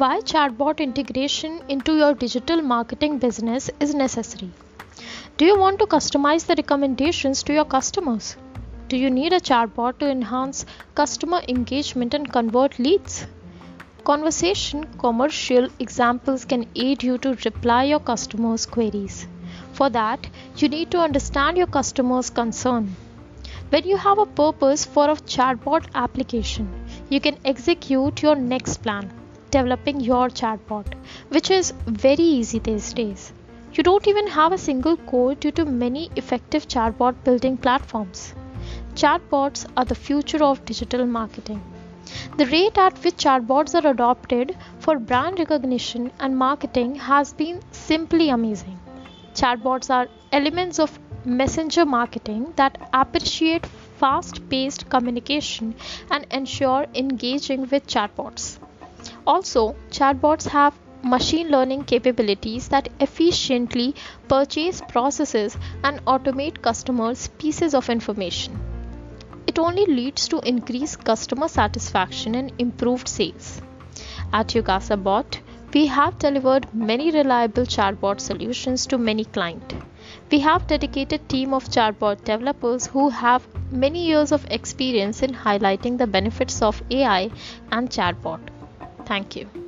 Why chatbot integration into your digital marketing business is necessary. Do you want to customize the recommendations to your customers? Do you need a chatbot to enhance customer engagement and convert leads? Conversation commercial examples can aid you to reply your customers' queries. For that, you need to understand your customer's concern. When you have a purpose for a chatbot application, you can execute your next plan, developing your chatbot, which is very easy these days. You don't even have a single code due to many effective chatbot building platforms. Chatbots are the future of digital marketing. The rate at which chatbots are adopted for brand recognition and marketing has been simply amazing. Chatbots are elements of messenger marketing that appreciate fast paced communication and ensure engaging with chatbots. Also, chatbots have machine learning capabilities that efficiently purchase processes and automate customers' pieces of information. It only leads to increased customer satisfaction and improved sales. At YugasaBot, we have delivered many reliable chatbot solutions to many clients. We have dedicated team of chatbot developers who have many years of experience in highlighting the benefits of AI and chatbot. Thank you.